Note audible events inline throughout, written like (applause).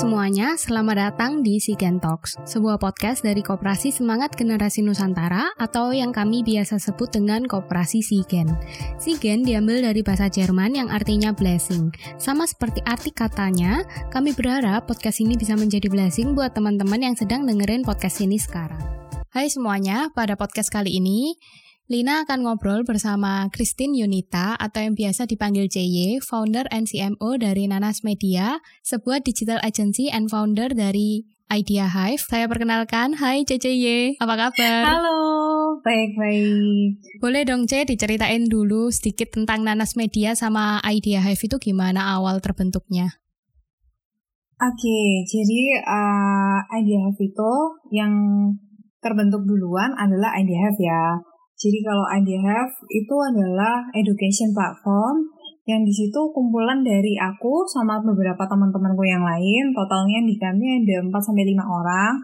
semuanya, selamat datang di Sigen Talks, sebuah podcast dari Koperasi Semangat Generasi Nusantara atau yang kami biasa sebut dengan Koperasi Sigen. Sigen diambil dari bahasa Jerman yang artinya blessing. Sama seperti arti katanya, kami berharap podcast ini bisa menjadi blessing buat teman-teman yang sedang dengerin podcast ini sekarang. Hai semuanya, pada podcast kali ini Lina akan ngobrol bersama Christine Yunita atau yang biasa dipanggil CY, founder and CMO dari Nanas Media, sebuah digital agency and founder dari Idea Hive. Saya perkenalkan, hai CCY, apa kabar? Halo, baik-baik. Boleh dong C diceritain dulu sedikit tentang Nanas Media sama Idea Hive itu gimana awal terbentuknya? Oke, jadi uh, Idea Hive itu yang terbentuk duluan adalah Idea Hive ya. Jadi kalau IDHF itu adalah education platform yang di situ kumpulan dari aku sama beberapa teman-temanku yang lain. Totalnya di kami ada 4 sampai 5 orang.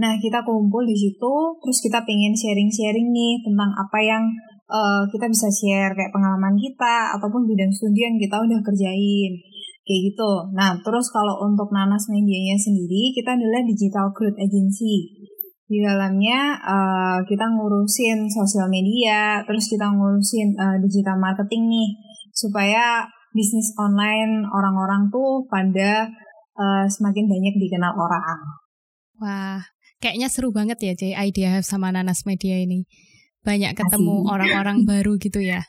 Nah, kita kumpul di situ terus kita pengen sharing-sharing nih tentang apa yang uh, kita bisa share kayak pengalaman kita ataupun bidang studi yang kita udah kerjain kayak gitu. Nah, terus kalau untuk Nanas Medianya sendiri, kita adalah digital growth agency. Di dalamnya uh, kita ngurusin sosial media, terus kita ngurusin uh, digital marketing nih, supaya bisnis online orang-orang tuh pada uh, semakin banyak dikenal orang. Wah, kayaknya seru banget ya, Jay, idea sama Nanas Media ini. Banyak ketemu orang-orang baru gitu ya.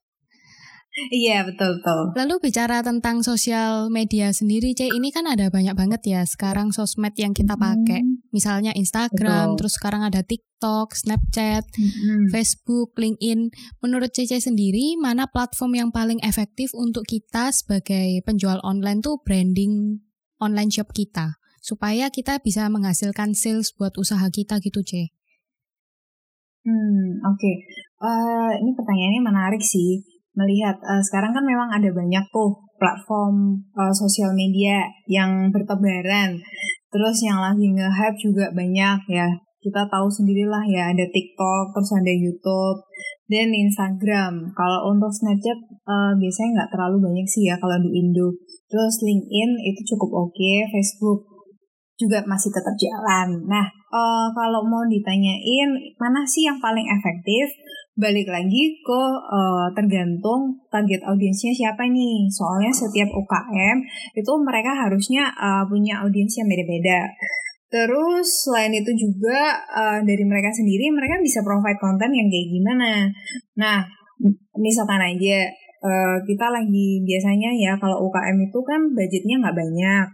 Iya betul betul. Lalu bicara tentang sosial media sendiri, C ini kan ada banyak banget ya sekarang sosmed yang kita pakai. Hmm. Misalnya Instagram, betul. terus sekarang ada TikTok, Snapchat, hmm. Facebook, LinkedIn. Menurut CC sendiri, mana platform yang paling efektif untuk kita sebagai penjual online tuh branding online shop kita supaya kita bisa menghasilkan sales buat usaha kita gitu, C. Hmm, oke. Okay. Uh, eh, ini pertanyaannya menarik sih melihat uh, sekarang kan memang ada banyak tuh platform uh, sosial media yang bertebaran. Terus yang lagi nge-hype juga banyak ya. Kita tahu sendirilah ya ada TikTok, terus ada YouTube dan Instagram. Kalau untuk Snapchat uh, biasanya nggak terlalu banyak sih ya kalau di Indo. Terus LinkedIn itu cukup oke, okay. Facebook juga masih tetap jalan. Nah, uh, kalau mau ditanyain mana sih yang paling efektif? Balik lagi ke uh, tergantung target audiensnya siapa nih. Soalnya setiap UKM itu mereka harusnya uh, punya audiens yang beda-beda. Terus selain itu juga uh, dari mereka sendiri mereka bisa provide konten yang kayak gimana. Nah, misalkan aja uh, kita lagi biasanya ya kalau UKM itu kan budgetnya nggak banyak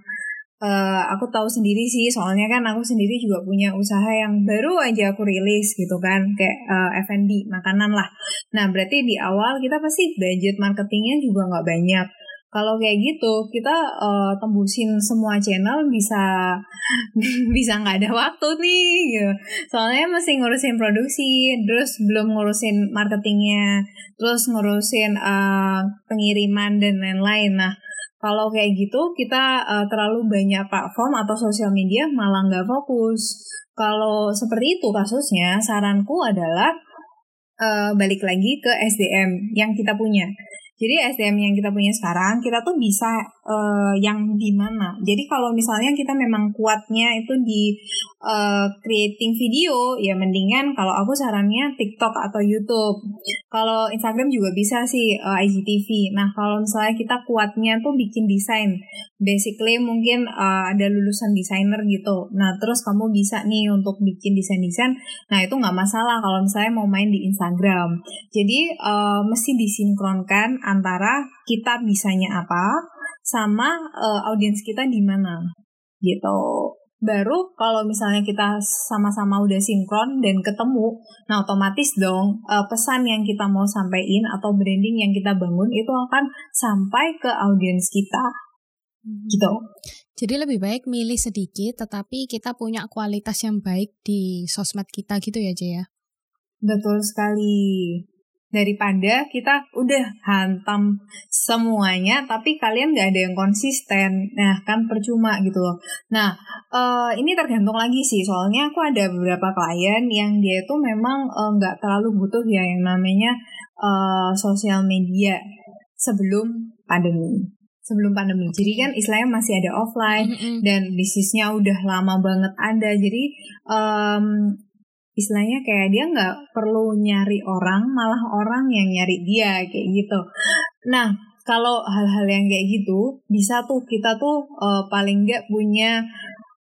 uh, aku tahu sendiri sih soalnya kan aku sendiri juga punya usaha yang baru aja aku rilis gitu kan kayak uh, F&B makanan lah. Nah berarti di awal kita pasti budget marketingnya juga nggak banyak. Kalau kayak gitu kita uh, tembusin semua channel bisa (laughs) bisa nggak ada waktu nih gitu. soalnya masih ngurusin produksi terus belum ngurusin marketingnya terus ngurusin uh, pengiriman dan lain-lain. Nah kalau kayak gitu kita uh, terlalu banyak platform atau sosial media malah nggak fokus. Kalau seperti itu kasusnya, saranku adalah uh, balik lagi ke SDM yang kita punya. Jadi SDM yang kita punya sekarang kita tuh bisa uh, yang di mana. Jadi kalau misalnya kita memang kuatnya itu di uh, creating video, ya mendingan kalau aku sarannya TikTok atau YouTube. Kalau Instagram juga bisa sih uh, IGTV. Nah kalau misalnya kita kuatnya tuh bikin desain, basically mungkin uh, ada lulusan desainer gitu. Nah terus kamu bisa nih untuk bikin desain-desain. Nah itu nggak masalah kalau misalnya mau main di Instagram. Jadi uh, mesti disinkronkan antara kita bisanya apa sama uh, audiens kita di mana gitu. Baru kalau misalnya kita sama-sama udah sinkron dan ketemu, nah otomatis dong uh, pesan yang kita mau sampaikan atau branding yang kita bangun itu akan sampai ke audiens kita. Hmm. Gitu. Jadi lebih baik milih sedikit tetapi kita punya kualitas yang baik di sosmed kita gitu ya, Jaya? Betul sekali daripada kita udah hantam semuanya tapi kalian nggak ada yang konsisten nah kan percuma gitu loh nah uh, ini tergantung lagi sih soalnya aku ada beberapa klien yang dia itu memang eh, nggak uh, terlalu butuh ya yang namanya uh, sosial media sebelum pandemi sebelum pandemi. Jadi kan istilahnya masih ada offline mm -hmm. dan bisnisnya udah lama banget ada. Jadi um, istilahnya kayak dia nggak perlu nyari orang, malah orang yang nyari dia kayak gitu. Nah kalau hal-hal yang kayak gitu bisa tuh kita tuh uh, paling nggak punya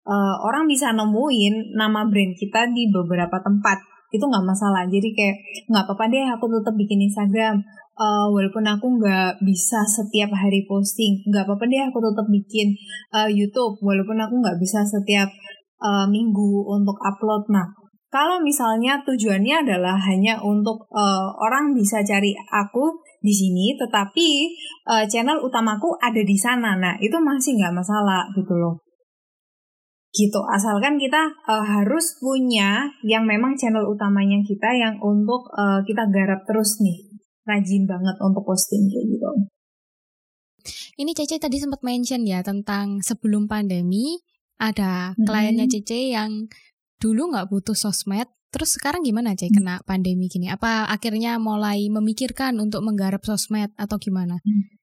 uh, orang bisa nemuin nama brand kita di beberapa tempat. Itu nggak masalah. Jadi kayak nggak apa-apa deh aku tetap bikin Instagram. Uh, walaupun aku nggak bisa setiap hari posting nggak apa-apa deh aku tetap bikin uh, YouTube. Walaupun aku nggak bisa setiap uh, minggu untuk upload. Nah kalau misalnya tujuannya adalah hanya untuk uh, orang bisa cari aku di sini, tetapi uh, channel utamaku ada di sana, nah itu masih nggak masalah gitu loh. Gitu, asalkan kita uh, harus punya yang memang channel utamanya kita yang untuk uh, kita garap terus nih rajin banget untuk posting kayak gitu. Ini Cece tadi sempat mention ya tentang sebelum pandemi ada hmm. kliennya Cece yang dulu nggak butuh sosmed, terus sekarang gimana hmm. kena pandemi gini? Apa akhirnya mulai memikirkan untuk menggarap sosmed atau gimana? Hmm.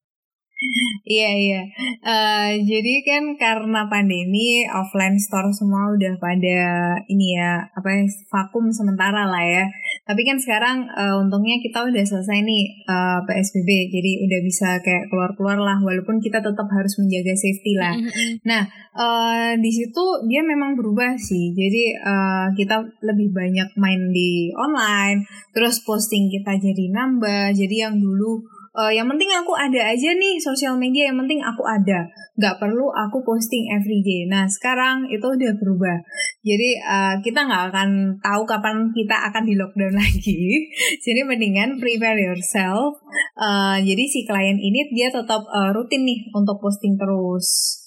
Iya iya. Uh, jadi kan karena pandemi offline store semua udah pada ini ya apa ya vakum sementara lah ya. Tapi kan sekarang uh, untungnya kita udah selesai nih uh, eh, PSBB, jadi udah bisa kayak keluar-keluar lah. Walaupun kita tetap harus menjaga safety lah. Nah uh, di situ dia memang berubah sih. Jadi uh, kita lebih banyak main di online, terus posting kita jadi nambah. Jadi yang dulu uh, yang penting aku ada aja nih sosial media yang penting aku ada. Nggak perlu aku posting everyday nah sekarang itu udah berubah. Jadi uh, kita nggak akan tahu kapan kita akan di lockdown (laughs) lagi. Jadi mendingan prepare yourself. Uh, jadi si klien ini dia tetap uh, rutin nih untuk posting terus.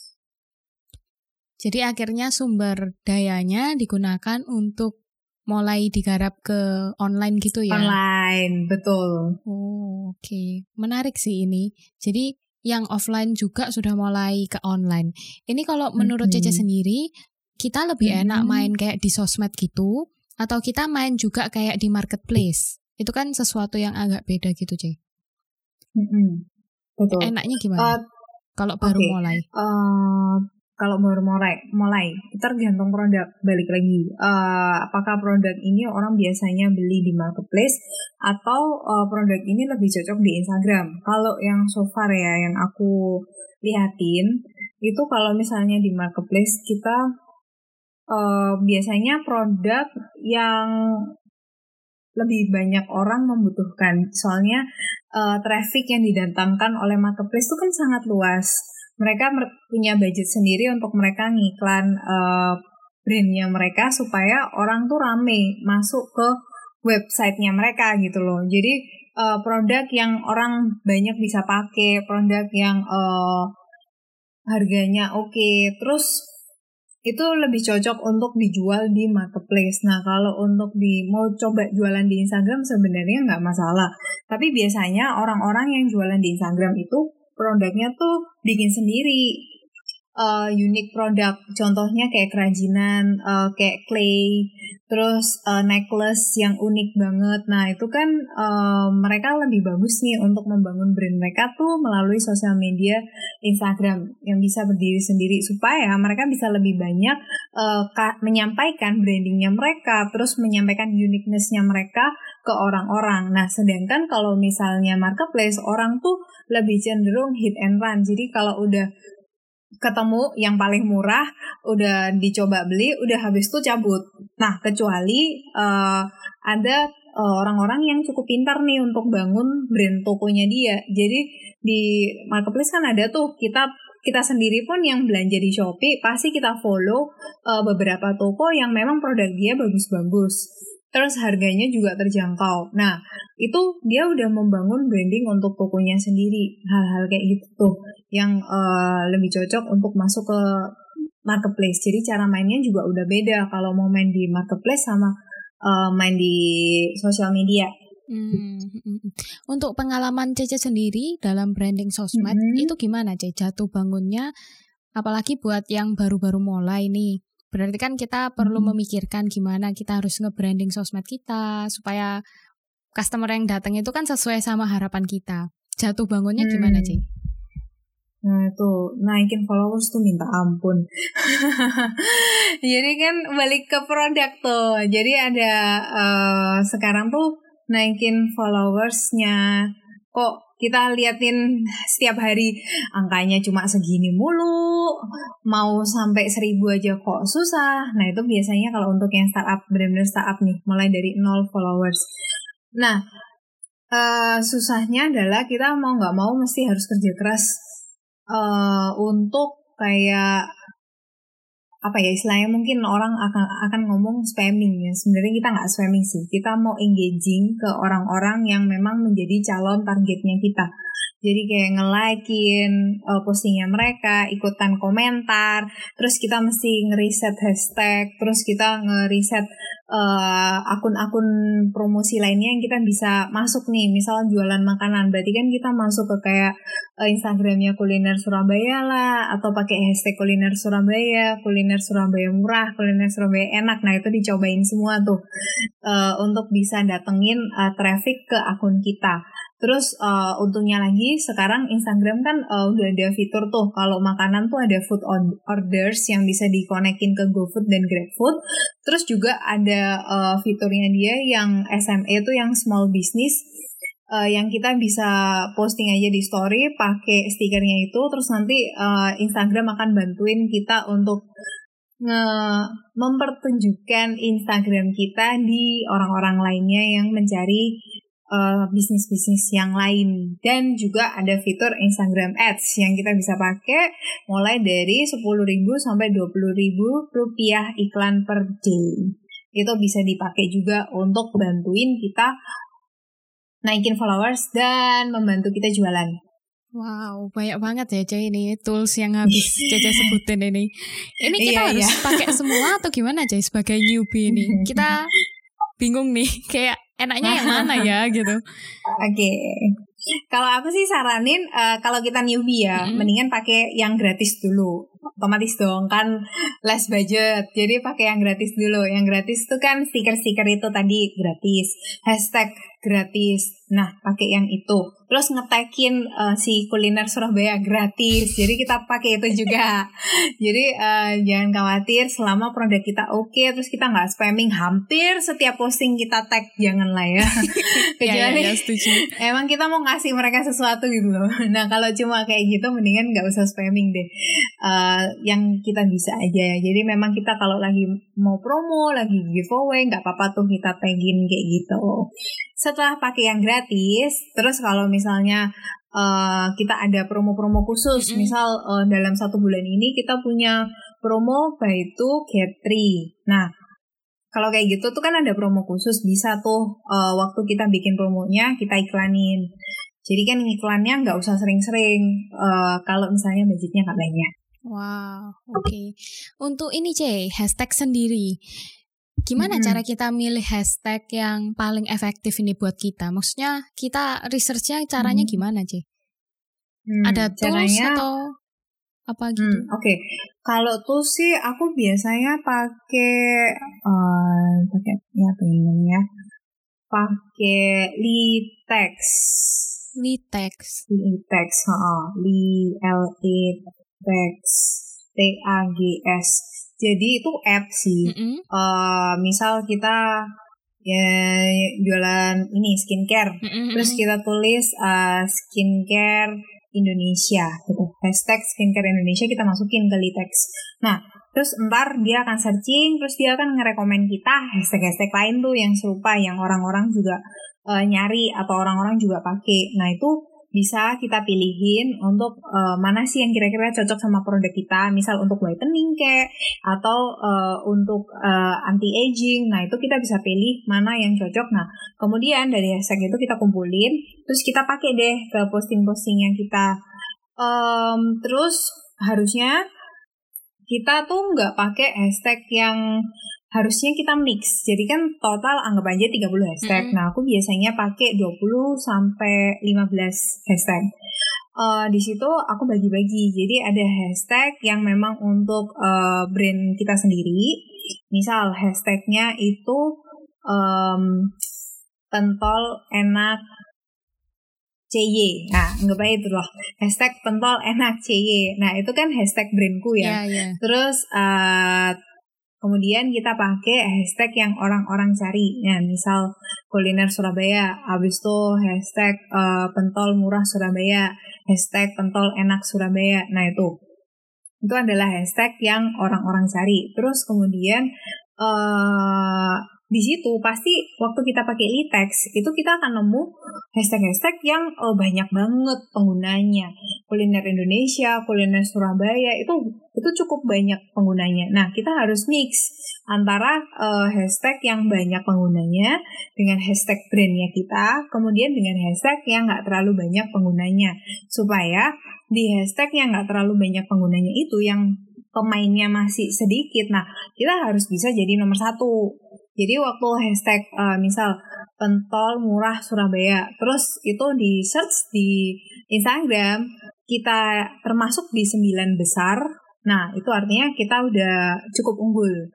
Jadi akhirnya sumber dayanya digunakan untuk mulai digarap ke online gitu ya? Online, betul. Oh, oke. Okay. Menarik sih ini. Jadi yang offline juga sudah mulai ke online. Ini kalau menurut mm -hmm. Cece sendiri, kita lebih mm -hmm. enak main kayak di sosmed gitu, atau kita main juga kayak di marketplace? Itu kan sesuatu yang agak beda gitu, Cece. Mm -hmm. Betul. Enaknya gimana? Uh, kalau baru okay. mulai? Uh, kalau baru mulai. Mulai tergantung produk balik lagi. Uh, apakah produk ini orang biasanya beli di marketplace atau uh, produk ini lebih cocok di Instagram? Kalau yang so far ya yang aku liatin itu kalau misalnya di marketplace kita uh, biasanya produk yang lebih banyak orang membutuhkan. Soalnya uh, traffic yang didatangkan oleh marketplace itu kan sangat luas mereka punya budget sendiri untuk mereka ngiklan uh, brandnya mereka supaya orang tuh rame masuk ke websitenya mereka gitu loh. Jadi uh, produk yang orang banyak bisa pakai, produk yang uh, harganya oke, okay. terus itu lebih cocok untuk dijual di marketplace. Nah, kalau untuk di mau coba jualan di Instagram sebenarnya nggak masalah. Tapi biasanya orang-orang yang jualan di Instagram itu produknya tuh bikin sendiri. Uh, unik produk contohnya kayak kerajinan uh, kayak clay terus uh, necklace yang unik banget. Nah itu kan uh, mereka lebih bagus nih untuk membangun brand mereka tuh melalui sosial media Instagram yang bisa berdiri sendiri supaya mereka bisa lebih banyak uh, menyampaikan brandingnya mereka terus menyampaikan uniquenessnya mereka ke orang-orang nah sedangkan kalau misalnya marketplace orang tuh lebih cenderung hit and run jadi kalau udah ketemu yang paling murah, udah dicoba beli, udah habis itu cabut. Nah, kecuali uh, ada uh, orang-orang yang cukup pintar nih untuk bangun brand tokonya dia. Jadi di marketplace kan ada tuh kita kita sendiri pun yang belanja di Shopee pasti kita follow uh, beberapa toko yang memang produk dia bagus-bagus terus harganya juga terjangkau. Nah, itu dia udah membangun branding untuk tokonya sendiri. Hal-hal kayak gitu tuh yang uh, lebih cocok untuk masuk ke marketplace. Jadi cara mainnya juga udah beda kalau mau main di marketplace sama uh, main di sosial media. Hmm. Untuk pengalaman Cece sendiri dalam branding sosmed hmm. itu gimana Cece jatuh bangunnya? Apalagi buat yang baru-baru mulai nih Berarti kan kita perlu hmm. memikirkan gimana kita harus nge-branding sosmed kita supaya customer yang datang itu kan sesuai sama harapan kita. Jatuh bangunnya hmm. gimana, sih? Nah tuh naikin followers tuh minta ampun. (laughs) Jadi kan balik ke produk tuh. Jadi ada uh, sekarang tuh naikin followersnya. Kok kita liatin setiap hari angkanya cuma segini mulu, mau sampai seribu aja kok susah. Nah itu biasanya kalau untuk yang startup benar-benar startup nih, mulai dari nol followers. Nah uh, susahnya adalah kita mau nggak mau mesti harus kerja keras uh, untuk kayak apa ya istilahnya mungkin orang akan akan ngomong spamming ya. Sebenarnya kita nggak spamming sih. Kita mau engaging ke orang-orang yang memang menjadi calon targetnya kita. Jadi kayak nge-likein uh, postingnya mereka, ikutan komentar, terus kita mesti ngeriset hashtag, terus kita ngeriset uh, akun-akun promosi lainnya yang kita bisa masuk nih, misal jualan makanan, berarti kan kita masuk ke kayak uh, Instagramnya kuliner Surabaya lah, atau pakai hashtag kuliner Surabaya, kuliner Surabaya murah, kuliner Surabaya enak, nah itu dicobain semua tuh uh, untuk bisa datengin uh, traffic ke akun kita. Terus uh, untungnya lagi sekarang Instagram kan uh, udah ada fitur tuh kalau makanan tuh ada food orders yang bisa dikonekin ke GoFood dan GrabFood. Terus juga ada uh, fiturnya dia yang SME tuh yang small business uh, yang kita bisa posting aja di story pakai stikernya itu. Terus nanti uh, Instagram akan bantuin kita untuk nge mempertunjukkan Instagram kita di orang-orang lainnya yang mencari uh, bisnis-bisnis yang lain dan juga ada fitur Instagram Ads yang kita bisa pakai mulai dari 10.000 sampai 20.000 rupiah iklan per day. Itu bisa dipakai juga untuk bantuin kita naikin followers dan membantu kita jualan. Wow, banyak banget ya Cey ini tools yang habis (laughs) Cece sebutin ini. Ini kita iya, harus iya. pakai semua atau gimana Cey sebagai newbie ini? (laughs) Kita bingung nih, (laughs) kayak enaknya yang mana ya (laughs) gitu. Oke. Okay. Kalau aku sih saranin uh, kalau kita newbie ya, mm-hmm. mendingan pakai yang gratis dulu. Otomatis dong kan less budget. Jadi pakai yang gratis dulu. Yang gratis itu kan stiker-stiker itu tadi gratis. Hashtag gratis. Nah, pakai yang itu. Terus ngetekin uh, si kuliner Surabaya gratis. Jadi kita pakai itu juga. (laughs) Jadi uh, jangan khawatir selama produk kita oke, okay, terus kita nggak spamming hampir setiap posting kita tag janganlah ya. (laughs) (laughs) Kecuali ya, ya, ya, emang kita mau ngasih mereka sesuatu gitu loh. Nah kalau cuma kayak gitu mendingan nggak usah spamming deh. Uh, yang kita bisa aja ya. Jadi memang kita kalau lagi mau promo, lagi giveaway, nggak apa-apa tuh kita tagin kayak gitu setelah pakai yang gratis, terus kalau misalnya uh, kita ada promo-promo khusus, mm -hmm. misal uh, dalam satu bulan ini kita punya promo buy two get three. Nah, kalau kayak gitu tuh kan ada promo khusus, bisa tuh uh, waktu kita bikin promonya kita iklanin. Jadi kan iklannya nggak usah sering-sering uh, kalau misalnya budgetnya nggak banyak. Wow, oke. Okay. Untuk ini C, hashtag sendiri. Gimana hmm. cara kita milih hashtag yang paling efektif ini buat kita? Maksudnya kita researchnya caranya hmm. gimana, sih? Hmm, Ada tools caranya, atau apa gitu? Hmm, Oke, okay. kalau tuh sih aku biasanya pakai uh, pakai ya namanya? Pakai Litex. Litex. Litex. Li L E Tex T A G S jadi itu app sih. Mm -hmm. uh, misal kita ya jualan ini skincare, mm -hmm. terus kita tulis uh, skincare Indonesia gitu. Hashtag skincare Indonesia kita masukin ke Litex. Nah, terus ntar dia akan searching, terus dia akan ngerekomen kita hashtag-hashtag lain tuh yang serupa, yang orang-orang juga uh, nyari atau orang-orang juga pakai. Nah, itu bisa kita pilihin untuk uh, mana sih yang kira-kira cocok sama produk kita, misal untuk whitening kayak atau uh, untuk uh, eh, anti aging. Nah, itu kita bisa pilih mana yang cocok. Nah, kemudian dari hashtag itu kita kumpulin, terus kita pakai deh ke posting-posting yang kita um, terus harusnya kita tuh nggak pakai hashtag yang harusnya kita mix. Jadi kan total anggap aja 30 hashtag. Mm -hmm. Nah, aku biasanya pakai 20 sampai 15 hashtag. Uh, di situ aku bagi-bagi. Jadi ada hashtag yang memang untuk uh, brand kita sendiri. Misal hashtagnya itu um, pentol enak CY. Nah, nggak aja itu loh. Hashtag pentol enak CY. Nah, itu kan hashtag brandku ya. Yeah, yeah. Terus uh, kemudian kita pakai hashtag yang orang-orang cari. Nah, misal kuliner Surabaya. Habis itu hashtag uh, pentol murah Surabaya. Hashtag pentol enak Surabaya. Nah, itu. Itu adalah hashtag yang orang-orang cari. Terus kemudian uh, di situ pasti waktu kita pakai e-text itu kita akan nemu hashtag-hashtag yang oh, banyak banget penggunanya. Kuliner Indonesia kuliner Surabaya itu itu cukup banyak penggunanya. Nah kita harus mix antara uh, hashtag yang banyak penggunanya dengan hashtag brandnya kita kemudian dengan hashtag yang nggak terlalu banyak penggunanya. Supaya di hashtag yang nggak terlalu banyak penggunanya itu yang pemainnya masih sedikit. Nah kita harus bisa jadi nomor satu jadi waktu hashtag uh, misal pentol murah Surabaya, terus itu di search di Instagram kita termasuk di sembilan besar. Nah itu artinya kita udah cukup unggul.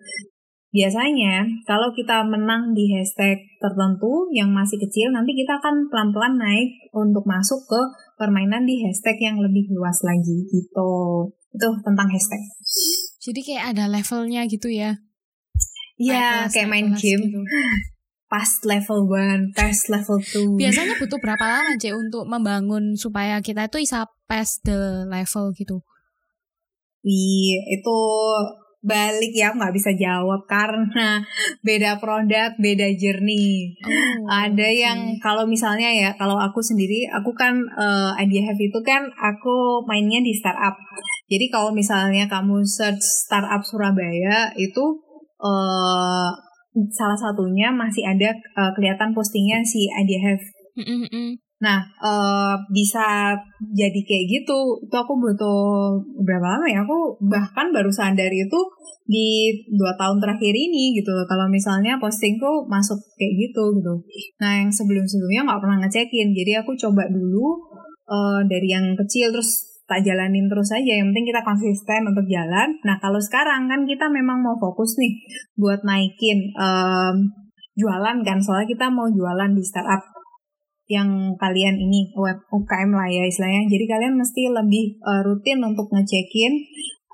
Biasanya kalau kita menang di hashtag tertentu yang masih kecil, nanti kita akan pelan-pelan naik untuk masuk ke permainan di hashtag yang lebih luas lagi gitu. Itu tentang hashtag. Jadi kayak ada levelnya gitu ya? Iya, kayak main game. Gitu. (laughs) Past level 1, test level 2. Biasanya butuh berapa lama, Cek, untuk membangun supaya kita itu bisa pass the level gitu? Iya, itu balik ya nggak bisa jawab karena (laughs) beda produk beda journey oh, ada okay. yang kalau misalnya ya kalau aku sendiri aku kan uh, idea have itu kan aku mainnya di startup jadi kalau misalnya kamu search startup Surabaya itu uh, salah satunya masih ada uh, kelihatan postingnya si Idea Have. Nah, uh, bisa jadi kayak gitu. Itu aku butuh berapa lama ya? Aku bahkan baru sadar itu di dua tahun terakhir ini gitu. Kalau misalnya postingku masuk kayak gitu gitu. Nah, yang sebelum-sebelumnya nggak pernah ngecekin. Jadi aku coba dulu uh, dari yang kecil terus tak jalanin terus aja yang penting kita konsisten untuk jalan. Nah kalau sekarang kan kita memang mau fokus nih buat naikin um, jualan kan soalnya kita mau jualan di startup yang kalian ini web UKM lah ya istilahnya. Jadi kalian mesti lebih uh, rutin untuk ngecekin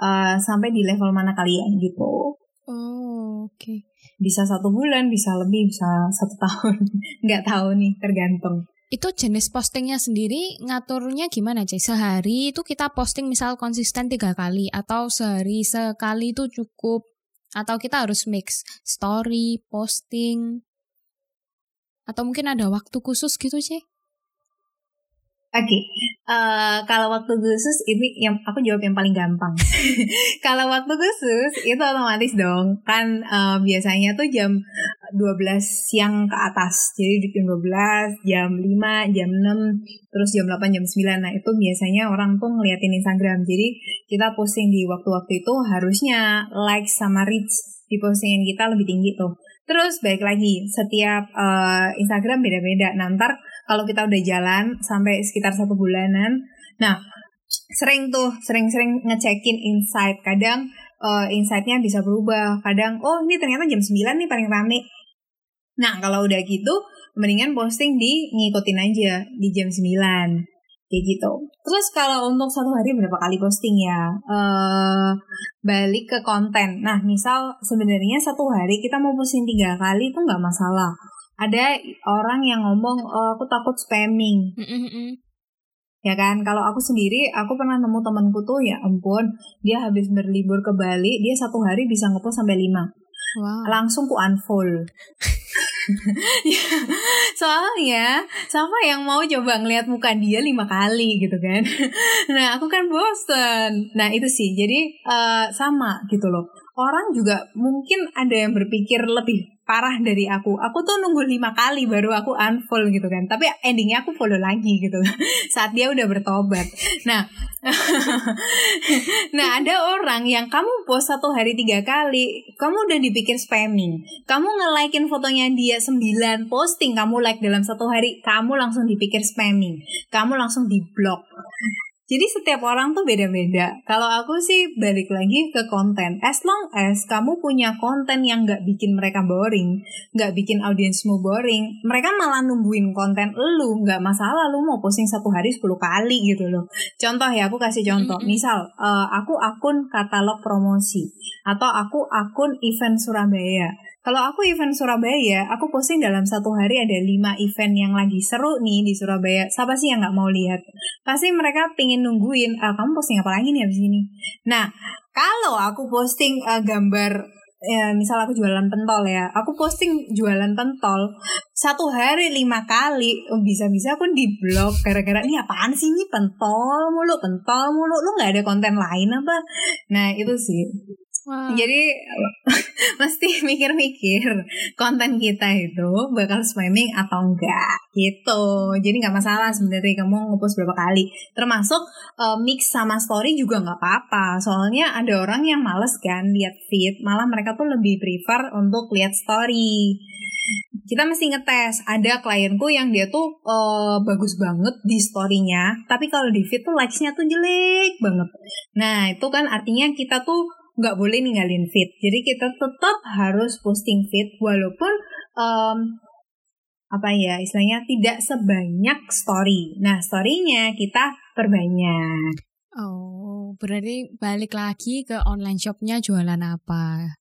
uh, sampai di level mana kalian gitu. Oh oke. Okay. bisa satu bulan bisa lebih bisa satu (laughs) tahun. Nggak tahu nih tergantung itu jenis postingnya sendiri ngaturnya gimana sih sehari itu kita posting misal konsisten tiga kali atau sehari sekali itu cukup? Atau kita harus mix story posting? Atau mungkin ada waktu khusus gitu sih Oke, okay. uh, eh, kalau waktu khusus ini yang aku jawab yang paling gampang. (laughs) kalau waktu khusus itu otomatis dong, kan uh, biasanya tuh jam 12 siang ke atas. Jadi di jam 12, jam 5, jam 6, terus jam 8, jam 9. Nah itu biasanya orang tuh ngeliatin Instagram. Jadi kita posting di waktu-waktu itu harusnya like sama reach di postingan kita lebih tinggi tuh. Terus balik lagi, setiap uh, Instagram beda-beda. Nah ntar kalau kita udah jalan sampai sekitar satu bulanan, nah sering tuh, sering-sering ngecekin insight. Kadang uh, insightnya bisa berubah. Kadang, oh ini ternyata jam 9 nih paling rame. Nah kalau udah gitu, mendingan posting di ngikutin aja di jam 9 kayak gitu. Terus kalau untuk satu hari berapa kali posting ya? Uh, balik ke konten. Nah, misal sebenarnya satu hari kita mau posting tiga kali itu nggak masalah. Ada orang yang ngomong, oh, aku takut spamming. Ya kan, kalau aku sendiri, aku pernah nemu temanku tuh, ya ampun, dia habis berlibur ke Bali, dia satu hari bisa ngepost sampai lima. Wow. Langsung ku unfollow. (laughs) soalnya siapa yang mau coba ngeliat muka dia lima kali gitu kan (laughs) nah aku kan bosen nah itu sih jadi uh, sama gitu loh orang juga mungkin ada yang berpikir lebih parah dari aku. Aku tuh nunggu lima kali baru aku unfollow gitu kan. Tapi endingnya aku follow lagi gitu (laughs) saat dia udah bertobat. Nah, (laughs) nah ada orang yang kamu post satu hari tiga kali, kamu udah dipikir spamming. Kamu nge-likein fotonya dia sembilan posting, kamu like dalam satu hari, kamu langsung dipikir spamming. Kamu langsung di block. Jadi setiap orang tuh beda-beda. Kalau aku sih balik lagi ke konten. As long as kamu punya konten yang nggak bikin mereka boring, nggak bikin audiensmu boring, mereka malah nungguin konten lu, nggak masalah lu mau posting satu hari 10 kali gitu loh. Contoh ya, aku kasih contoh. Misal, uh, aku akun katalog promosi atau aku akun event Surabaya kalau aku event Surabaya, aku posting dalam satu hari ada lima event yang lagi seru nih di Surabaya. Siapa sih yang nggak mau lihat? Pasti mereka pingin nungguin, ah, kamu posting apa lagi nih abis ini? Nah, kalau aku posting uh, gambar ya misal aku jualan pentol ya aku posting jualan pentol satu hari lima kali bisa-bisa pun di blog gara-gara ini apaan sih ini pentol mulu pentol mulu lu nggak ada konten lain apa nah itu sih Wow. Jadi (laughs) mesti mikir-mikir konten kita itu bakal spamming atau enggak gitu. Jadi nggak masalah sebenarnya kamu ngepost berapa kali. Termasuk uh, mix sama story juga nggak apa-apa. Soalnya ada orang yang males kan lihat feed, malah mereka tuh lebih prefer untuk lihat story kita mesti ngetes ada klienku yang dia tuh uh, bagus banget di storynya tapi kalau di feed tuh likesnya tuh jelek banget nah itu kan artinya kita tuh nggak boleh ninggalin feed. Jadi kita tetap harus posting feed walaupun um, apa ya istilahnya tidak sebanyak story. Nah storynya kita perbanyak. Oh, berarti balik lagi ke online shopnya jualan apa?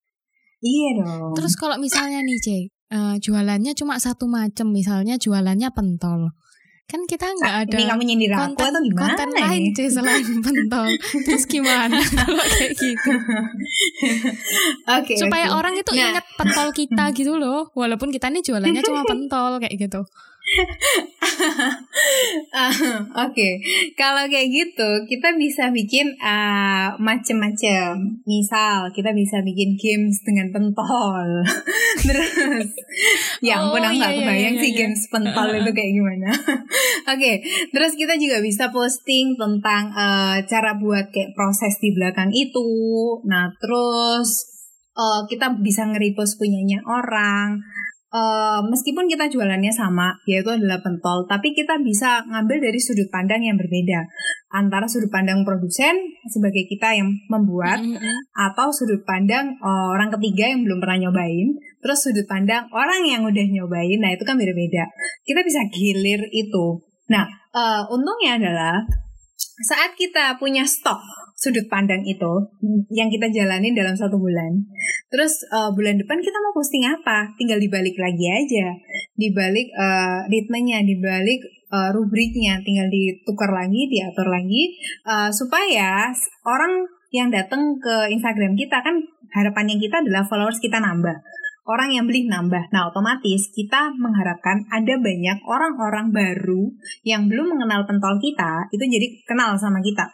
Iya dong. Terus kalau misalnya nih Cek, uh, jualannya cuma satu macam, misalnya jualannya pentol kan kita nggak ada ini kamu nyindir konten, aku atau gimana konten ya? lain sih selain (laughs) pentol terus gimana (laughs) kalau kayak gitu okay, supaya okay. orang itu nah. ingat pentol kita (laughs) gitu loh walaupun kita ini jualannya cuma pentol kayak gitu uh, Oke, okay. kalau kayak gitu kita bisa bikin uh, macem-macem. Misal kita bisa bikin games dengan pentol. (laughs) Terus, ya ampun oh, aku iya, nggak iya, kebayang iya, sih iya. games pentol itu kayak gimana. (laughs) Oke, okay. terus kita juga bisa posting tentang uh, cara buat kayak proses di belakang itu. Nah, terus uh, kita bisa nge-repost punyanya orang uh, meskipun kita jualannya sama, yaitu adalah pentol, tapi kita bisa ngambil dari sudut pandang yang berbeda. Antara sudut pandang produsen sebagai kita yang membuat, mm -hmm. atau sudut pandang uh, orang ketiga yang belum pernah nyobain, terus sudut pandang orang yang udah nyobain, nah itu kan beda-beda. Kita bisa gilir itu. Nah, uh, untungnya adalah saat kita punya stok sudut pandang itu yang kita jalani dalam satu bulan. Terus uh, bulan depan kita mau posting apa? Tinggal dibalik lagi aja, dibalik uh, ritmenya, dibalik uh, rubriknya, tinggal ditukar lagi, diatur lagi uh, supaya orang yang datang ke Instagram kita kan harapannya kita adalah followers kita nambah orang yang beli nambah. Nah, otomatis kita mengharapkan ada banyak orang-orang baru yang belum mengenal pentol kita, itu jadi kenal sama kita.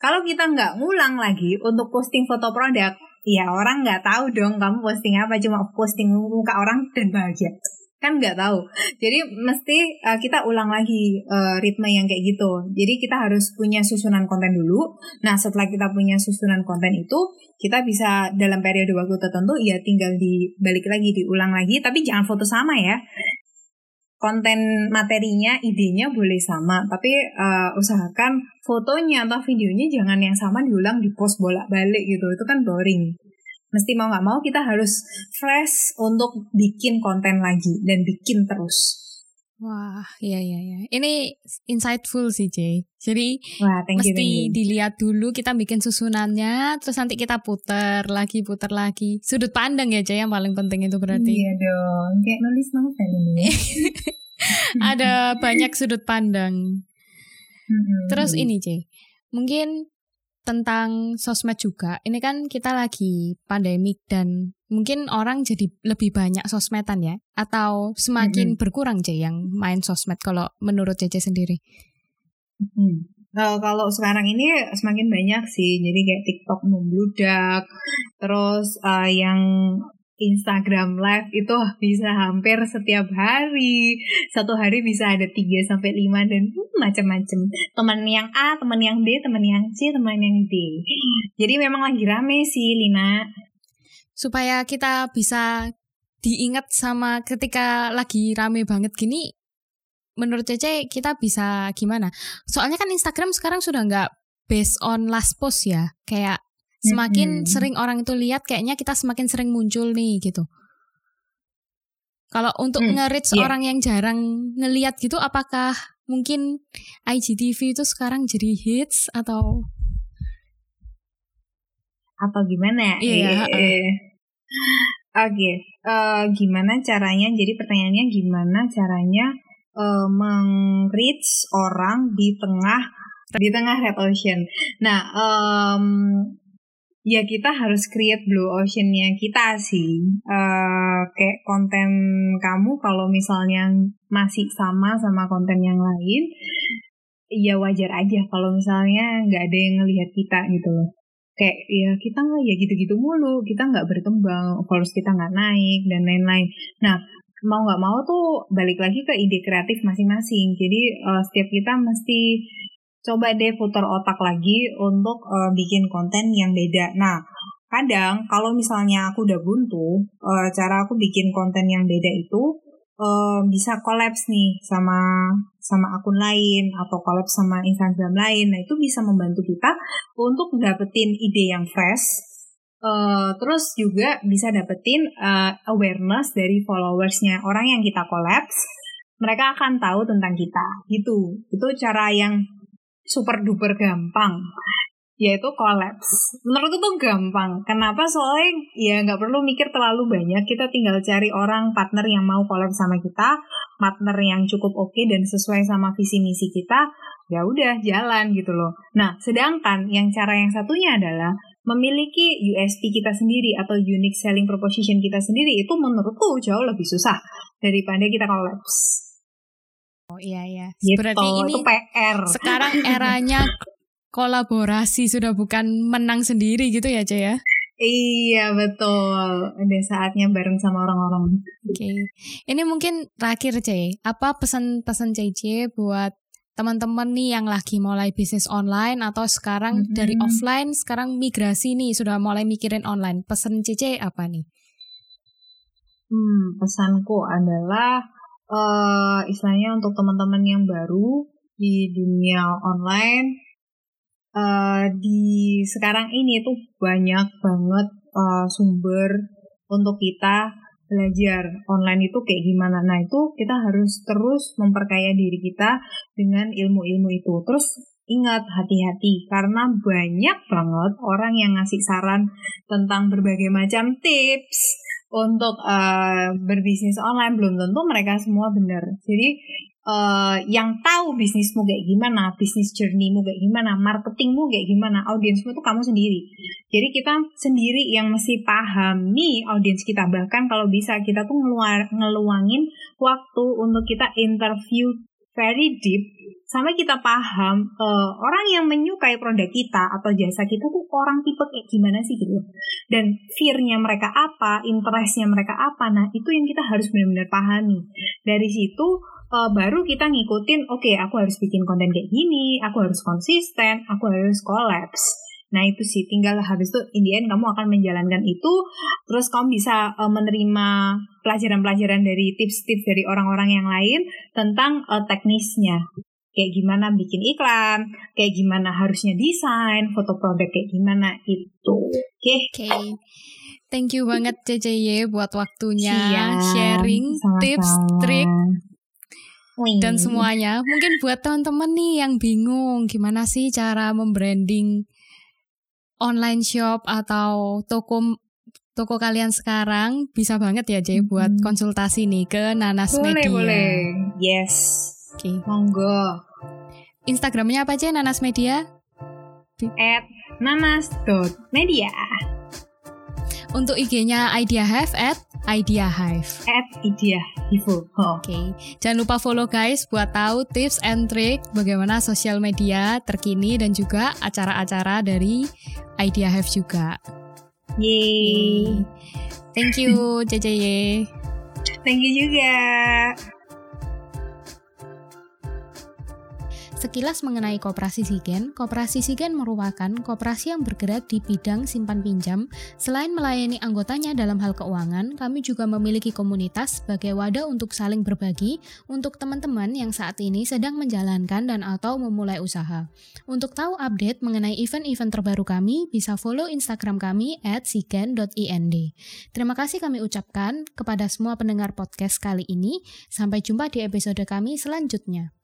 Kalau kita nggak ngulang lagi untuk posting foto produk, ya orang nggak tahu dong kamu posting apa, cuma posting muka orang dan bahagia. Kan nggak tahu. Jadi mesti uh, kita ulang lagi uh, ritme yang kayak gitu. Jadi kita harus punya susunan konten dulu. Nah setelah kita punya susunan konten itu, kita bisa dalam periode waktu tertentu ya tinggal dibalik lagi, diulang lagi. Tapi jangan foto sama ya konten materinya, idenya boleh sama, tapi uh, usahakan fotonya atau videonya jangan yang sama diulang di post bolak-balik gitu, itu kan boring. Mesti mau nggak mau kita harus fresh untuk bikin konten lagi dan bikin terus. Wah, iya iya iya. Ini insightful sih, Jay. Jadi Wah, thank mesti you, dilihat dulu kita bikin susunannya, terus nanti kita putar lagi, putar lagi. Sudut pandang ya, Jay, yang paling penting itu berarti. Iya dong, kayak nulis novel ini. (laughs) Ada banyak sudut pandang. Terus ini, Jay. Mungkin tentang sosmed juga. Ini kan kita lagi pandemik dan mungkin orang jadi lebih banyak sosmedan ya atau semakin mm-hmm. berkurang aja yang main sosmed kalau menurut Cece sendiri? Hmm. Nah, kalau sekarang ini semakin banyak sih, jadi kayak TikTok membludak, terus uh, yang Instagram Live itu bisa hampir setiap hari. Satu hari bisa ada 3 sampai 5 dan hmm, macam-macam. Teman yang A, teman yang B, teman yang C, teman yang D. Jadi memang lagi rame sih, Lina supaya kita bisa diingat sama ketika lagi rame banget gini menurut Cece kita bisa gimana? Soalnya kan Instagram sekarang sudah nggak based on last post ya. Kayak semakin hmm. sering orang itu lihat kayaknya kita semakin sering muncul nih gitu. Kalau untuk hmm, nge-reach yeah. orang yang jarang ngeliat gitu apakah mungkin IGTV itu sekarang jadi hits atau atau gimana? Iya. Yeah, uh. Oke, okay. uh, eh, gimana caranya? Jadi pertanyaannya gimana caranya uh, meng-reach orang di tengah di tengah red ocean. Nah, um, ya kita harus create blue oceannya kita sih. Uh, kayak konten kamu kalau misalnya masih sama sama konten yang lain, ya wajar aja kalau misalnya nggak ada yang ngelihat kita gitu loh. Kayak ya kita nggak ya gitu-gitu mulu kita nggak berkembang followers kita nggak naik dan lain-lain. Nah mau nggak mau tuh balik lagi ke ide kreatif masing-masing. Jadi uh, setiap kita mesti coba deh putar otak lagi untuk uh, bikin konten yang beda nah kadang kalau misalnya aku udah buntu uh, cara aku bikin konten yang beda itu uh, bisa kolaps nih sama sama akun lain atau kolaps sama Instagram lain. Nah itu bisa membantu kita untuk dapetin ide yang fresh. Uh, terus juga bisa dapetin uh, awareness dari followersnya orang yang kita kolaps. Mereka akan tahu tentang kita gitu. Itu cara yang super duper gampang yaitu kolaps. Menurutku tuh gampang. Kenapa? Soalnya ya nggak perlu mikir terlalu banyak. Kita tinggal cari orang partner yang mau kolaps sama kita, partner yang cukup oke okay dan sesuai sama visi misi kita. Ya udah jalan gitu loh. Nah, sedangkan yang cara yang satunya adalah memiliki USP kita sendiri atau unique selling proposition kita sendiri itu menurutku jauh lebih susah daripada kita kolaps. Oh iya iya. Gitu, Berarti ini itu PR. Sekarang eranya (laughs) kolaborasi sudah bukan menang sendiri gitu ya Cey ya? Iya betul, udah saatnya bareng sama orang-orang. Oke, okay. ini mungkin terakhir Cey, apa pesan-pesan CC buat teman-teman nih yang lagi mulai bisnis online atau sekarang mm -hmm. dari offline sekarang migrasi nih sudah mulai mikirin online. Pesan CC apa nih? Hmm, pesanku adalah uh, istilahnya untuk teman-teman yang baru di dunia online uh, di sekarang ini tuh banyak banget uh, sumber untuk kita belajar online itu kayak gimana. Nah itu kita harus terus memperkaya diri kita dengan ilmu-ilmu itu. Terus ingat hati-hati karena banyak banget orang yang ngasih saran tentang berbagai macam tips untuk uh, berbisnis online belum tentu mereka semua benar. Jadi uh, yang tahu bisnismu kayak gimana, bisnis journeymu kayak gimana, marketingmu kayak gimana, audiensmu itu kamu sendiri. Jadi kita sendiri yang mesti paham nih audiens kita. Bahkan kalau bisa kita tuh ngeluar, ngeluangin waktu untuk kita interview very deep sampai kita paham uh, orang yang menyukai produk kita atau jasa kita tuh orang tipe kayak gimana sih gitu dan fearnya mereka apa interestnya mereka apa nah itu yang kita harus benar-benar pahami dari situ uh, baru kita ngikutin, oke okay, aku harus bikin konten kayak gini, aku harus konsisten, aku harus collapse. Nah itu sih, tinggal habis itu in the end kamu akan menjalankan itu, terus kamu bisa uh, menerima pelajaran-pelajaran dari tips-tips dari orang-orang yang lain tentang uh, teknisnya. Kayak gimana bikin iklan, kayak gimana harusnya desain, foto produk kayak gimana itu. Oke. Okay. Okay. Thank you banget CCY buat waktunya Siap, sharing sama -sama. tips, trik dan semuanya. Mungkin buat teman-teman nih yang bingung gimana sih cara membranding online shop atau toko toko kalian sekarang bisa banget ya Jay buat hmm. konsultasi nih ke Nanas boleh, Media. Boleh, Yes. Oke. Okay. Monggo. Instagramnya apa aja Nanas Media? At nanas.media. Untuk IG-nya Idea Have at Idea Hive. At Idea Hive. Oh. Oke. Okay. Jangan lupa follow guys buat tahu tips and trick bagaimana sosial media terkini dan juga acara-acara dari Idea Hive juga. Yeay. Thank you, JJY. Thank you juga. Sekilas mengenai Koperasi Sigen, Koperasi Sigen merupakan koperasi yang bergerak di bidang simpan pinjam. Selain melayani anggotanya dalam hal keuangan, kami juga memiliki komunitas sebagai wadah untuk saling berbagi untuk teman-teman yang saat ini sedang menjalankan dan atau memulai usaha. Untuk tahu update mengenai event-event terbaru kami, bisa follow Instagram kami at sigen.ind. Terima kasih kami ucapkan kepada semua pendengar podcast kali ini. Sampai jumpa di episode kami selanjutnya.